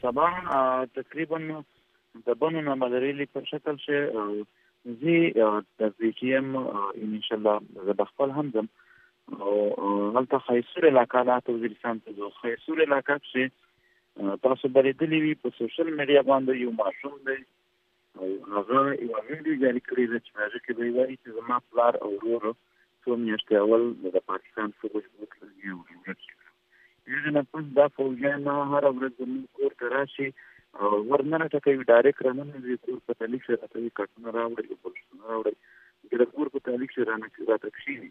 سبا تقریبا د بنو نه مدرېلي په شکل شي زی د پی ټی ایم ان شاء الله زه به خپل هم ځم او هلته خیسور علاقه ده ته وزیرستان ته ځو خیسور علاقه کښې تاسو بریدلی وي په سوشل میډیا باندې یو ماشوم دی او هغه یوه ویډیو جاري کړې ده چې په هغه کې دی وایي چې زما پلار او ورور څو میاشتې اول د پاکستان فوج وکړل یو ورځ هغه نه پس دا فوجیان هر ورځ زموږ کور ته راشي او ورنه نه ټکوي ډایرک رانه نه وي کور په تعلیق سره ته کټونه راوړي او بلشتونه راوړي چې د کور په تعلیق سره رانه راته کښیني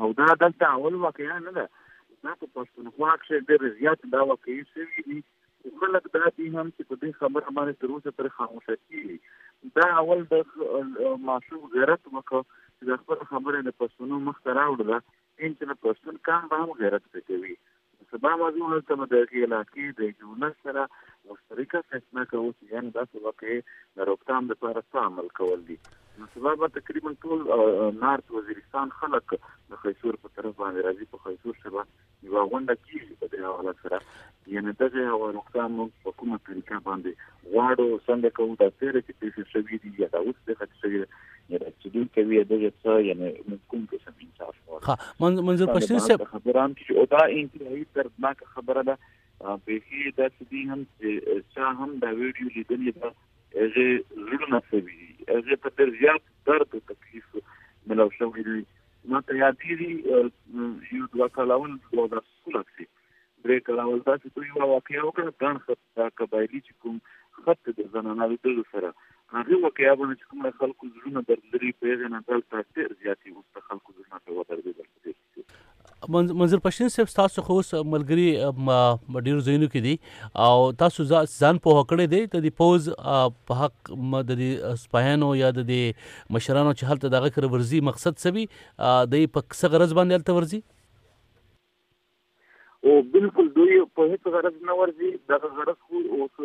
او دا دلته اول واقعا نه ده، دا په پښتونخوا کښې ډېر زيات دا واقعې شوې دي، خو خلک دا دي هم چې په دې خبره باندې تر اوسه پورې خاموشه کېږي. دا اول د ماشوم غېرت وکړ چې دا خپله خبره د پښتنو مخ ته راوړله، ان چې نه پښتون قام به هم غېرت پرې کوي. د سبا موضوع هلته به د هغې علاقې د یو ولس سره مشترکه فیصله کوو چې یعنې داسې وه کې د روکتام لپاره څه عمل کول دي نو سبا به تقریبا ټول نارت وزیرستان خلک د خیسور په طرف باندې راځي په خیسور شبه یوه غونډه کیږي په دې حواله سره یعنې دغه هوا روکتام په کومه طریقه باندې غواړو څنګه کوو دا تیره چې پیښې شوې دي یا دا اوس پیښه چې شوې ده یا دا چې دوی کوي دغه څه یعنی موږ کوم قسم انصاف غواړو منظور پښتین صاحب خبران چې او دا انتهایی دردناکه خبره ده پیښې دا چې دي هم چې چا هم دا ویډیو لیدلې ده هغه زړونه سوي دي هغه په ډېر زیات درد او تکلیف ملو شوی دی ما ته یادېږي یو دوه کاله اول دوه درسونه چې درې کاله اول تاسو دوی یوه واقعیا وکړه ګڼ ښه دا قبایلي چې کوم خط د زنانه دلو سره هغه وکیا باندې چې کومه خلکو زړونه دردلري په هغه نه دلته ډېر زیاتې اوس د خلکو زړونه ته ودرېدل منظور پښتین صاحب تاسو خو اوس ملګری ډیرو ځایونو کې دي او تاسو ځان په هکړې دی د پوز په حق د سپاهانو یا د مشرانو چې هلته دغه کر ورزي مقصد سوي د په څه غرض باندې هلته ورزي او بالکل دوی په هیڅ غرض نه ورځي دغه غرض خو اوس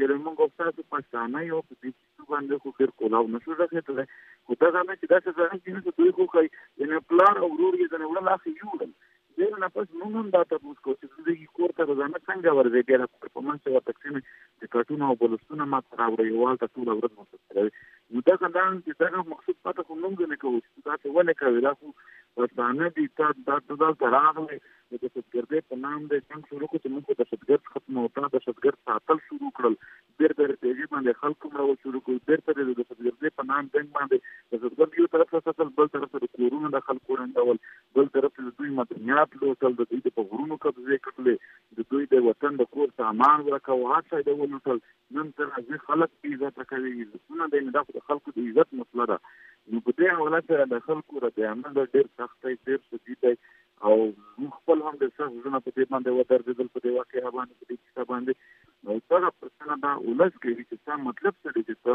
یعنې موږ او تاسو پښتانه یو په دې کیسو باندې خو ډېر کولاو نه شو رسېدلی خو دغه نه چې داسې غرض دي نه چې دوی خو ښایي یعنې پلار او ورور یې ځنې وړل هسې یو وړل دې نه پس موږ هم دا تپوس کوو چې دوی کور ته روزانه څنګه ورځي بیا د کور په منځ کې ورته کښېنئ د کټونه او بلوستونه ماته راوړئ یوهلته ټوله ورځ مصروف کوي نو دغه دا چې دغه مقصود پته خو موږ نه کوو چې داسې ولې کوي دا خو پښتانه دي تا دا ته دلته راغلی د دهشتګردۍ په نام دی جنګ شروع کړو چې موږ خو دهشتګرد ختمو او تا دهشتګرد ساتل شروع کړل بیرته یې په هغې باندې خلک مړول شروع کړل بیرته د دهشتګردۍ په نام جنګ باندې دهشتګرد یو طرف ته ساتل بل طرف ته د کورونو د خلکو ړنګول بل طرف ته د دوی مدنیات لوټل د دوی د په غرونو قبضې کړلې د دوی د وطن د کور سامان ورکاوه هر شی د ولوټل نن ته راځي خلک بې عزته کوي عزتونه دی نو دا خو د خلکو د عزت مسله ده نو په دې حواله سره د خلکو رد عمل ډېر سخت دی ډېر شدید دی او موږ خپل هم ډېر سخت زړونه په دې باندې ودرځېدل په دې واقعه باندې په دې کیسه باندې نو دغه پوښتنه دا ولس کوي چې ستا مطلب څه دی چې ته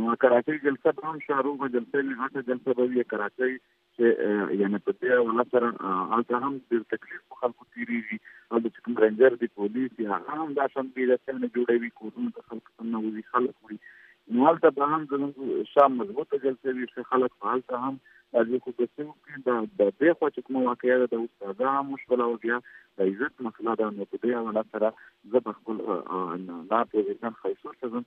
نو کراچۍ جلسه به هم شاروغه جلسه نه غټه جلسه به وي کراچۍ چې یعنی په دې ولا سره هغه هم د تکلیف په خلکو تیریږي او د کوم رنجر دی پولیس یا هم دا سم دی چې نه جوړوي کورونه د خلکو سم نه وي خلک وي نو هلته به هم زموږ شام مضبوطه جلسه وي چې خلک په هلته هم د خو د سیمو کې د د دې خو چې کومه واقعیا ده د استاده هم مشکل او بیا د عزت مسله ده نو په دې حواله سره زه به خپل لا پوزیشن خیسور ته ځم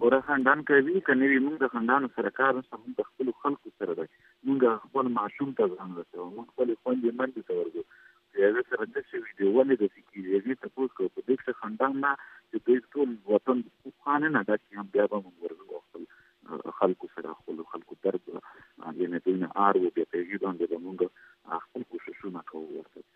بوره خندان کوي که نه وي موږ د خندانو سره کار نشته موږ د خپلو خلکو سره دی موږ خپل ماشوم ته ځان رسوو موږ خپلې خوندې منډې ته ورځو چې هغه سره څه شوي دي ولې داسې کېږي هغې تپوس کوو په دې کښې خندان نه چې دوی ټول وطن پخوانه نه دا چې هم بیا به موږ ورځو او خپل خلکو سره خپلو خلکو درد یعنې دوی نه آر وو بیا په هغې باندې به موږ خپل کوششونه کوو ورته